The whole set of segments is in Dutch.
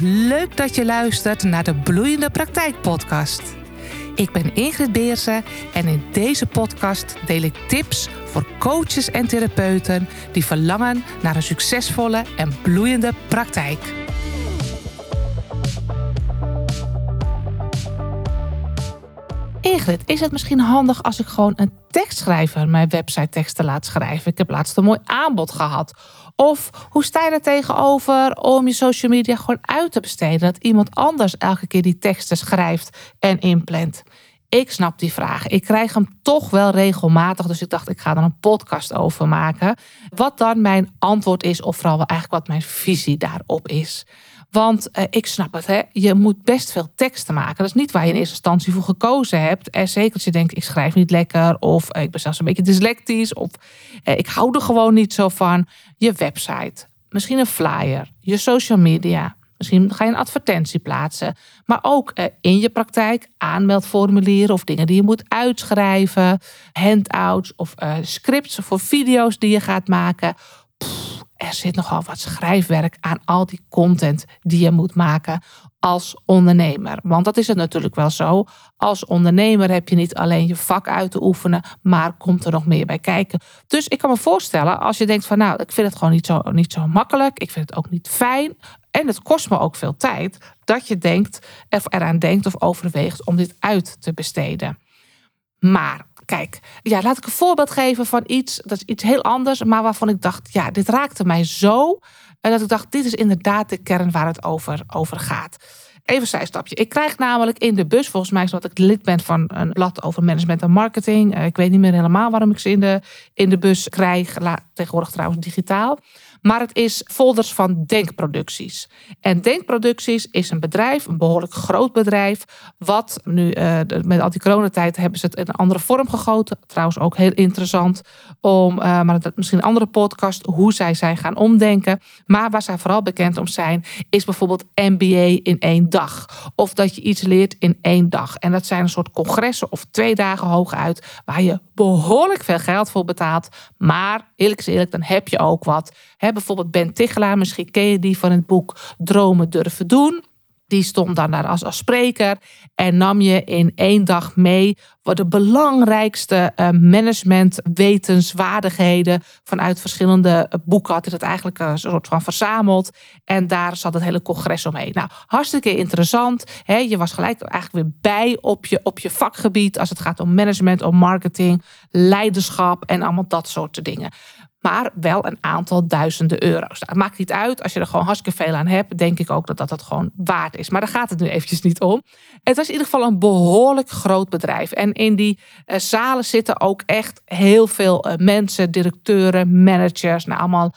Leuk dat je luistert naar de Bloeiende Praktijk Podcast. Ik ben Ingrid Beersen en in deze podcast deel ik tips voor coaches en therapeuten die verlangen naar een succesvolle en bloeiende praktijk. Is het misschien handig als ik gewoon een tekstschrijver mijn website teksten laat schrijven? Ik heb laatst een mooi aanbod gehad. Of hoe sta je er tegenover om je social media gewoon uit te besteden? Dat iemand anders elke keer die teksten schrijft en inplant. Ik snap die vraag. Ik krijg hem toch wel regelmatig. Dus ik dacht, ik ga er een podcast over maken. Wat dan mijn antwoord is, of vooral eigenlijk wat mijn visie daarop is. Want eh, ik snap het, hè? je moet best veel teksten maken. Dat is niet waar je in eerste instantie voor gekozen hebt. En zeker als je denkt, ik schrijf niet lekker. Of eh, ik ben zelfs een beetje dyslectisch. Of eh, ik hou er gewoon niet zo van. Je website, misschien een flyer, je social media. Misschien ga je een advertentie plaatsen. Maar ook eh, in je praktijk aanmeldformulieren of dingen die je moet uitschrijven. Handouts of eh, scripts voor video's die je gaat maken er zit nogal wat schrijfwerk aan al die content die je moet maken als ondernemer. Want dat is het natuurlijk wel zo. Als ondernemer heb je niet alleen je vak uit te oefenen, maar komt er nog meer bij kijken. Dus ik kan me voorstellen, als je denkt van nou, ik vind het gewoon niet zo, niet zo makkelijk, ik vind het ook niet fijn en het kost me ook veel tijd, dat je denkt, of eraan denkt of overweegt om dit uit te besteden. Maar kijk, ja, laat ik een voorbeeld geven van iets, dat is iets heel anders, maar waarvan ik dacht, ja, dit raakte mij zo. En dat ik dacht, dit is inderdaad de kern waar het over, over gaat. Even zijstapje. Ik krijg namelijk in de bus, volgens mij is ik lid ben van een blad over management en marketing. Eh, ik weet niet meer helemaal waarom ik ze in de, in de bus krijg. Tegenwoordig trouwens digitaal. Maar het is folders van Denkproducties. En Denkproducties is een bedrijf, een behoorlijk groot bedrijf. Wat nu, uh, met al die coronatijd, hebben ze het in een andere vorm gegoten. Trouwens ook heel interessant om, uh, maar dat misschien een andere podcast, hoe zij zijn gaan omdenken. Maar waar zij vooral bekend om zijn, is bijvoorbeeld MBA in één dag. Of dat je iets leert in één dag. En dat zijn een soort congressen of twee dagen hooguit, waar je behoorlijk veel geld voor betaalt. Maar eerlijk is eerlijk, dan heb je ook wat bijvoorbeeld Ben Tichelaar, misschien ken je die van het boek Dromen durven doen. Die stond dan daar als, als spreker en nam je in één dag mee wat de belangrijkste uh, managementwetenswaardigheden vanuit verschillende eh, boeken had hij dat eigenlijk een soort van verzameld. En daar zat het hele congres omheen. Nou, hartstikke interessant. Hè? Je was gelijk eigenlijk weer bij op je, op je vakgebied als het gaat om management, om marketing, leiderschap en allemaal dat soort dingen maar wel een aantal duizenden euro's. Nou, maakt niet uit, als je er gewoon hartstikke veel aan hebt, denk ik ook dat dat het gewoon waard is. Maar daar gaat het nu eventjes niet om. Het was in ieder geval een behoorlijk groot bedrijf. En in die uh, zalen zitten ook echt heel veel uh, mensen, directeuren, managers, nou allemaal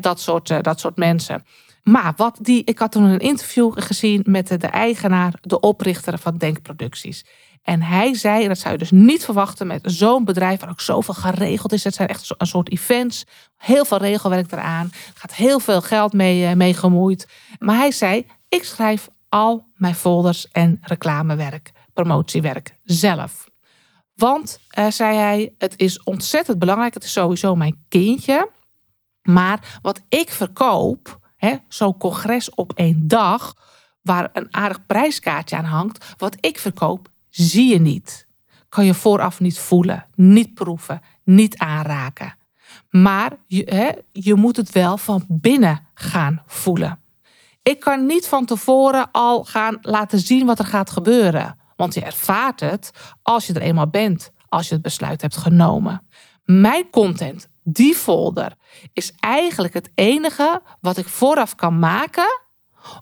dat, soort, uh, dat soort mensen. Maar wat die, ik had toen een interview gezien met de, de eigenaar, de oprichter van Denkproducties. En hij zei, dat zou je dus niet verwachten met zo'n bedrijf waar ook zoveel geregeld is. Het zijn echt een soort events. Heel veel regelwerk eraan. Er gaat heel veel geld mee, eh, mee gemoeid. Maar hij zei, ik schrijf al mijn folders en reclamewerk, promotiewerk zelf. Want, uh, zei hij, het is ontzettend belangrijk. Het is sowieso mijn kindje. Maar wat ik verkoop, zo'n congres op één dag, waar een aardig prijskaartje aan hangt. Wat ik verkoop, zie je niet. Kan je vooraf niet voelen, niet proeven, niet aanraken. Maar je, hè, je moet het wel van binnen gaan voelen. Ik kan niet van tevoren al gaan laten zien wat er gaat gebeuren. Want je ervaart het als je er eenmaal bent, als je het besluit hebt genomen. Mijn content, die folder, is eigenlijk het enige wat ik vooraf kan maken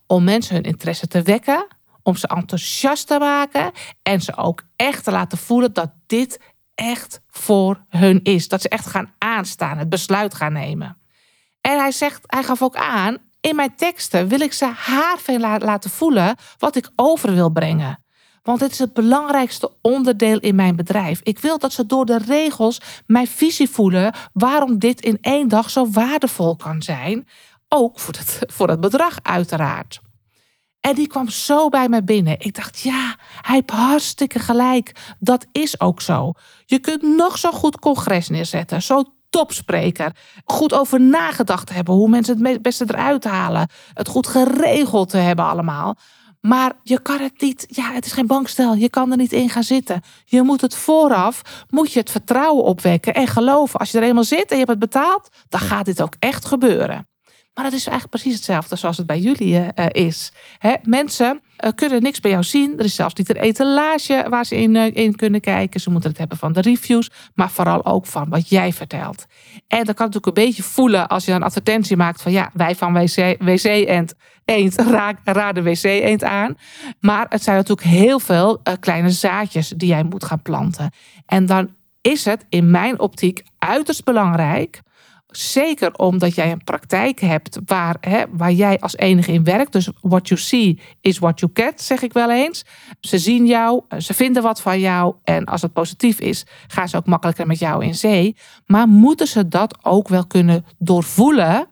om mensen hun interesse te wekken, om ze enthousiast te maken en ze ook echt te laten voelen dat dit echt voor hun is. Dat ze echt gaan aanstaan, het besluit gaan nemen. En hij zegt, hij gaf ook aan, in mijn teksten wil ik ze haarveel laten voelen wat ik over wil brengen. Want dit is het belangrijkste onderdeel in mijn bedrijf. Ik wil dat ze door de regels mijn visie voelen waarom dit in één dag zo waardevol kan zijn. Ook voor het, voor het bedrag uiteraard. En die kwam zo bij mij binnen. Ik dacht, ja, hij heeft hartstikke gelijk. Dat is ook zo. Je kunt nog zo goed congres neerzetten. Zo topspreker. Goed over nagedacht hebben hoe mensen het beste eruit halen. Het goed geregeld te hebben allemaal. Maar je kan het niet, ja, het is geen bankstel. Je kan er niet in gaan zitten. Je moet het vooraf, moet je het vertrouwen opwekken en geloven. Als je er eenmaal zit en je hebt het betaald, dan gaat dit ook echt gebeuren. Maar dat is eigenlijk precies hetzelfde zoals het bij jullie uh, is. mensen uh, kunnen niks bij jou zien. Er is zelfs niet een etalage waar ze in, in kunnen kijken. Ze moeten het hebben van de reviews, maar vooral ook van wat jij vertelt. En dan kan ook een beetje voelen als je een advertentie maakt van ja, wij van WC, WC Eend, eend raden WC Eend aan. Maar het zijn natuurlijk heel veel kleine zaadjes die jij moet gaan planten. En dan is het in mijn optiek uiterst belangrijk Zeker omdat jij een praktijk hebt waar, hè, waar jij als enige in werkt. Dus what you see is what you get, zeg ik wel eens. Ze zien jou, ze vinden wat van jou. En als het positief is, gaan ze ook makkelijker met jou in zee. Maar moeten ze dat ook wel kunnen doorvoelen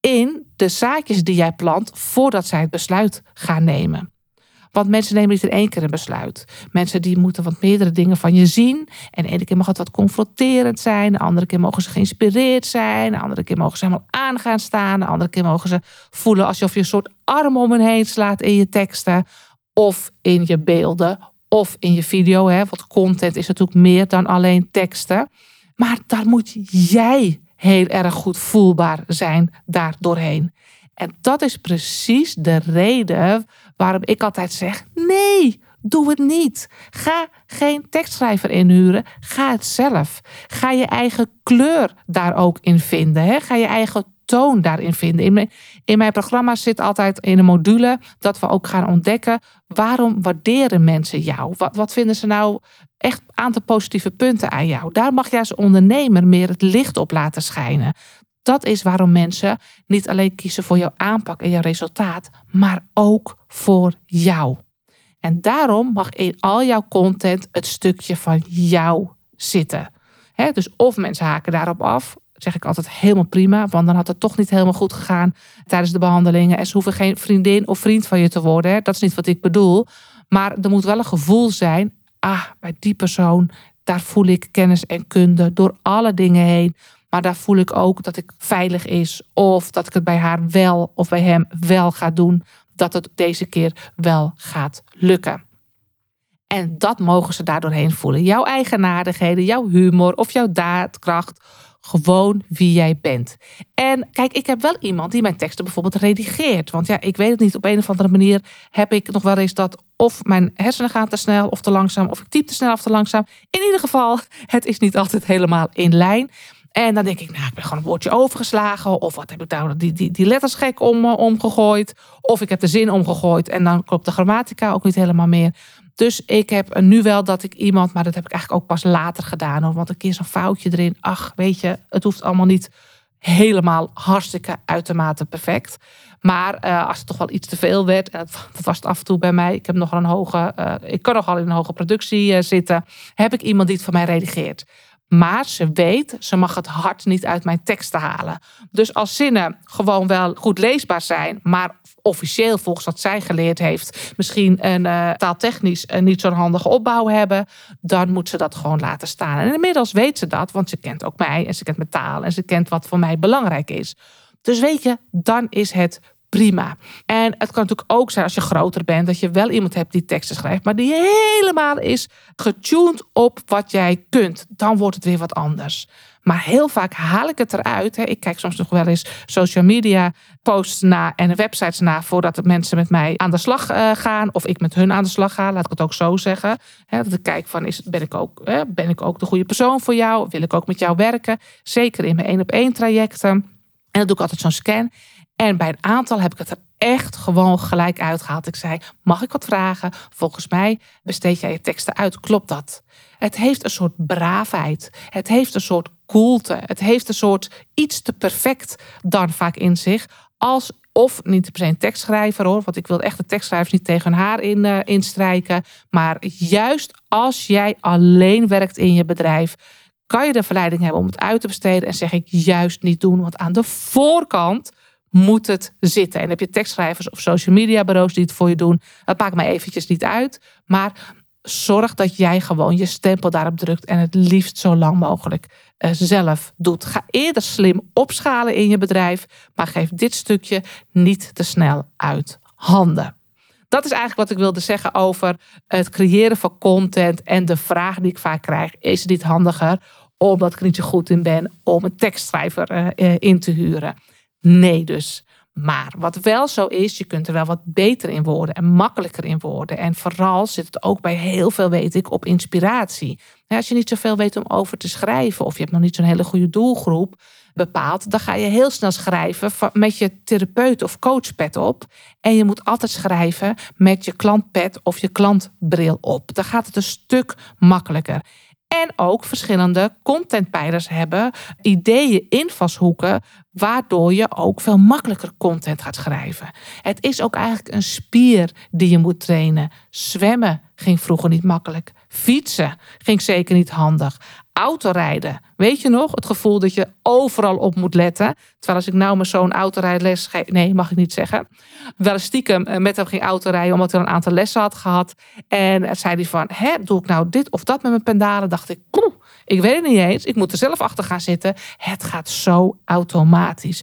in de zaadjes die jij plant voordat zij het besluit gaan nemen? Want mensen nemen niet in één keer een besluit. Mensen die moeten wat meerdere dingen van je zien. En de ene keer mag het wat confronterend zijn. De andere keer mogen ze geïnspireerd zijn. De andere keer mogen ze helemaal aan gaan staan. De andere keer mogen ze voelen alsof je een soort arm om hen heen slaat in je teksten. Of in je beelden. Of in je video. Hè? Want content is natuurlijk meer dan alleen teksten. Maar daar moet jij heel erg goed voelbaar zijn daar doorheen. En dat is precies de reden waarom ik altijd zeg: nee, doe het niet. Ga geen tekstschrijver inhuren. Ga het zelf. Ga je eigen kleur daar ook in vinden. Hè? Ga je eigen toon daarin vinden. In mijn, programma zit altijd in een module dat we ook gaan ontdekken. Waarom waarderen mensen jou? Wat, vinden ze nou echt aantal positieve punten aan jou? Daar mag jij als ondernemer meer het licht op laten schijnen. Dat is waarom mensen niet alleen kiezen voor jouw aanpak en jouw resultaat, maar ook voor jou. En daarom mag in al jouw content het stukje van jou zitten. dus of mensen haken daarop af, zeg ik altijd helemaal prima, want dan had het toch niet helemaal goed gegaan tijdens de behandelingen. En ze hoeven geen vriendin of vriend van je te worden. Dat is niet wat ik bedoel. Maar er moet wel een gevoel zijn. Ah, bij die persoon, daar voel ik kennis en kunde door alle dingen heen. Maar daar voel ik ook dat ik veilig is. Of dat ik het bij haar wel of bij hem wel ga doen. Dat het deze keer wel gaat lukken. En dat mogen ze daardoorheen voelen. Jouw eigenaardigheden, jouw humor of jouw daadkracht. Gewoon wie jij bent. En kijk, ik heb wel iemand die mijn teksten bijvoorbeeld redigeert. Want ja, ik weet het niet. Op een of andere manier heb ik nog wel eens dat of mijn hersenen gaan te snel of te langzaam. Of ik typ te snel of te langzaam. In ieder geval, het is niet altijd helemaal in lijn. En dan denk ik, nou, ik ben gewoon een woordje overgeslagen. Of wat heb ik daar die, die, die letters gek om, uh, omgegooid. Of ik heb de zin omgegooid en dan klopt de grammatica ook niet helemaal meer. Dus ik heb nu wel dat ik iemand, maar dat heb ik eigenlijk ook pas later gedaan. Want een keer zo'n foutje erin. Ach, weet je, het hoeft allemaal niet helemaal hartstikke uitermate perfect. Maar uh, als het toch wel iets te veel werd, en dat, was het af en toe bij mij. Ik heb nog een hoge, ik kan nogal in een hoge productie zitten. Heb ik iemand die het voor mij redigeert. Maar ze weet, ze mag het hart niet uit mijn teksten halen. Dus als zinnen gewoon wel goed leesbaar zijn, maar officieel volgens wat zij geleerd heeft, misschien een uh, taaltechnisch uh, niet zo'n handige opbouw hebben, dan moet ze dat gewoon laten staan. En inmiddels weet ze dat, want ze kent ook mij en ze kent mijn taal en ze kent wat voor mij belangrijk is. Dus weet je, dan is het prima. En het kan natuurlijk ook zijn als je groter bent, dat je wel iemand hebt die teksten schrijft, maar die helemaal is getuned op wat jij kunt. Dan wordt het weer wat anders. Maar heel vaak haal ik het eruit. Ik kijk soms nog wel eens social media posts na en websites na voordat mensen met mij aan de slag uh, gaan. Of ik met hun aan de slag ga, laat ik het ook zo zeggen. Dat ik kijk van, is, ben, ik ook, ben ik ook de goede persoon voor jou? Wil ik ook met jou werken? Zeker in mijn één op één trajecten. En dan doe ik altijd zo'n scan. En bij een aantal heb ik het er echt gewoon gelijk uitgehaald. Ik zei: Mag ik wat vragen? Volgens mij besteed jij je teksten uit. Klopt dat? Het heeft een soort braafheid. Het heeft een soort koelte. Het heeft een soort iets te perfect dan vaak in zich. Als of niet per se een tekstschrijver hoor, want ik wil echt de tekstschrijvers niet tegen haar in, uh, instrijken. Maar juist als jij alleen werkt in je bedrijf, kan je de verleiding hebben om het uit te besteden. En zeg ik juist niet doen, want aan de voorkant moet het zitten. En heb je tekstschrijvers of social media bureaus die het voor je doen. Dat maakt mij eventjes niet uit. Maar zorg dat jij gewoon je stempel daarop drukt en het liefst zo lang mogelijk uh, zelf doet. Ga eerder slim opschalen in je bedrijf, maar geef dit stukje niet te snel uit handen. Dat is eigenlijk wat ik wilde zeggen over het creëren van content en de vraag die ik vaak krijg: is het niet handiger omdat ik niet zo goed in ben om een tekstschrijver uh, in te huren? Nee, dus. Maar wat wel zo is, je kunt er wel wat beter in worden en makkelijker in worden. En vooral zit het ook bij heel veel, weet ik, op inspiratie. Als je niet zoveel weet om over te schrijven of je hebt nog niet zo'n hele goede doelgroep bepaald, dan ga je heel snel schrijven met je therapeut of coachpad op. En je moet altijd schrijven met je klantpad of je klantbril op. Dan gaat het een stuk makkelijker. En ook verschillende contentpijlers hebben, ideeën, invalshoeken, waardoor je ook veel makkelijker content gaat schrijven. Het is ook eigenlijk een spier die je moet trainen. Zwemmen ging vroeger niet makkelijk. Fietsen ging zeker niet handig autorijden. Weet je nog? Het gevoel dat je overal op moet letten. Terwijl als ik nou mijn zoon autorijles geef... Nee, mag ik niet zeggen. Wel stiekem eh, met hem ging autorijden... omdat hij een aantal lessen had gehad. En zei hij van... Hè, doe ik nou dit of dat met mijn pendalen? Dacht ik... Poeh, ik weet het niet eens. Ik moet er zelf achter gaan zitten. Het gaat zo automatisch.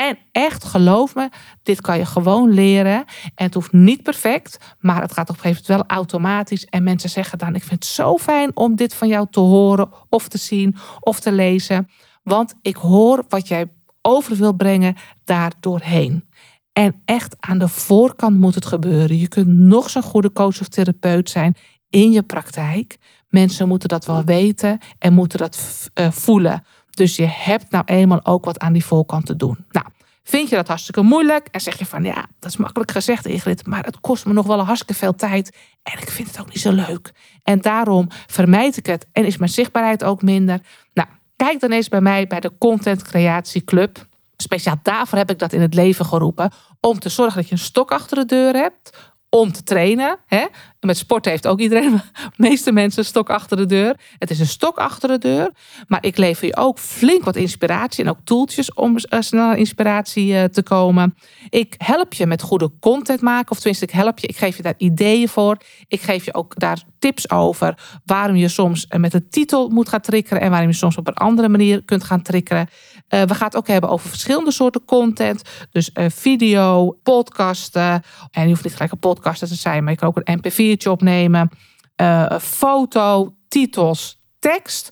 En echt, geloof me, dit kan je gewoon leren. En het hoeft niet perfect, maar het gaat op een gegeven moment wel automatisch. En mensen zeggen dan, ik vind het zo fijn om dit van jou te horen of te zien of te lezen. Want ik hoor wat jij over wil brengen daar doorheen. En echt aan de voorkant moet het gebeuren. Je kunt nog zo'n goede coach of therapeut zijn in je praktijk. Mensen moeten dat wel weten en moeten dat uh, voelen. Dus je hebt nou eenmaal ook wat aan die voorkant te doen. Nou, vind je dat hartstikke moeilijk en zeg je van ja, dat is makkelijk gezegd Ingrid, maar het kost me nog wel een hartstikke veel tijd en ik vind het ook niet zo leuk. En daarom vermijd ik het en is mijn zichtbaarheid ook minder. Nou, kijk dan eens bij mij bij de Content Creatie Club. Speciaal daarvoor heb ik dat in het leven geroepen. Om te zorgen dat je een stok achter de deur hebt om te trainen. Hè? Met sport heeft ook iedereen, de meeste mensen, een stok achter de deur. Het is een stok achter de deur. Maar ik lever je ook flink wat inspiratie en ook toeltjes om uh, snel inspiratie uh, te komen. Ik help je met goede content maken. Of tenminste, ik help je. Ik geef je daar ideeën voor. Ik geef je ook daar tips over waarom je soms eh, met een titel moet gaan triggeren. En waarom je soms op een andere manier kunt gaan triggeren. Uh, we gaan het ook hebben over verschillende soorten content. Dus uh, video, podcasten. En je hoeft niet gelijk een podcast te zijn, maar je kan ook een mp4'tje opnemen. Uh, foto, titels, tekst.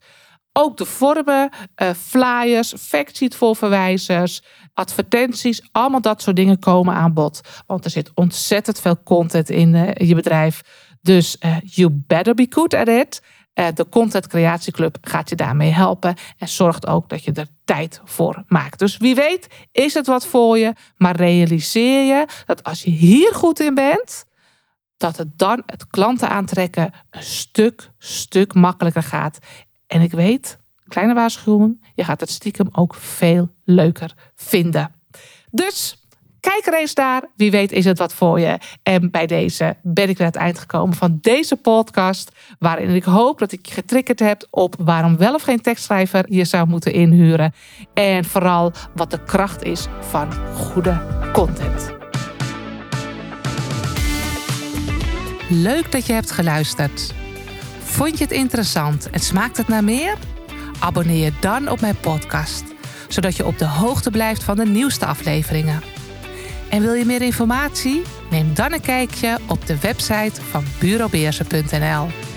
Ook de vormen, flyers, factsheet voor verwijzers, advertenties. Allemaal dat soort dingen komen aan bod. Want er zit ontzettend veel content in je bedrijf. Dus you better be good at it. Eh, de Content Creatieclub gaat je daarmee helpen en zorgt ook dat je er tijd voor maakt. Dus wie weet is het wat voor je, maar realiseer je dat als je hier goed in bent, dat het dan het klanten aantrekken een stuk, stuk makkelijker gaat. En ik weet, kleine waarschuwing, je gaat het stiekem ook veel leuker vinden. Dus Kijk eens naar. Wie weet is het wat voor je. En bij deze ben ik aan het eind gekomen van deze podcast. Waarin ik hoop dat ik je getriggerd heb op waarom wel of geen tekstschrijver je zou moeten inhuren. En vooral wat de kracht is van goede content. Leuk dat je hebt geluisterd. Vond je het interessant en smaakt het naar meer? Abonneer je dan op mijn podcast, zodat je op de hoogte blijft van de nieuwste afleveringen. En wil je meer informatie? Neem dan een kijkje op de website van bureaubeersen.nl.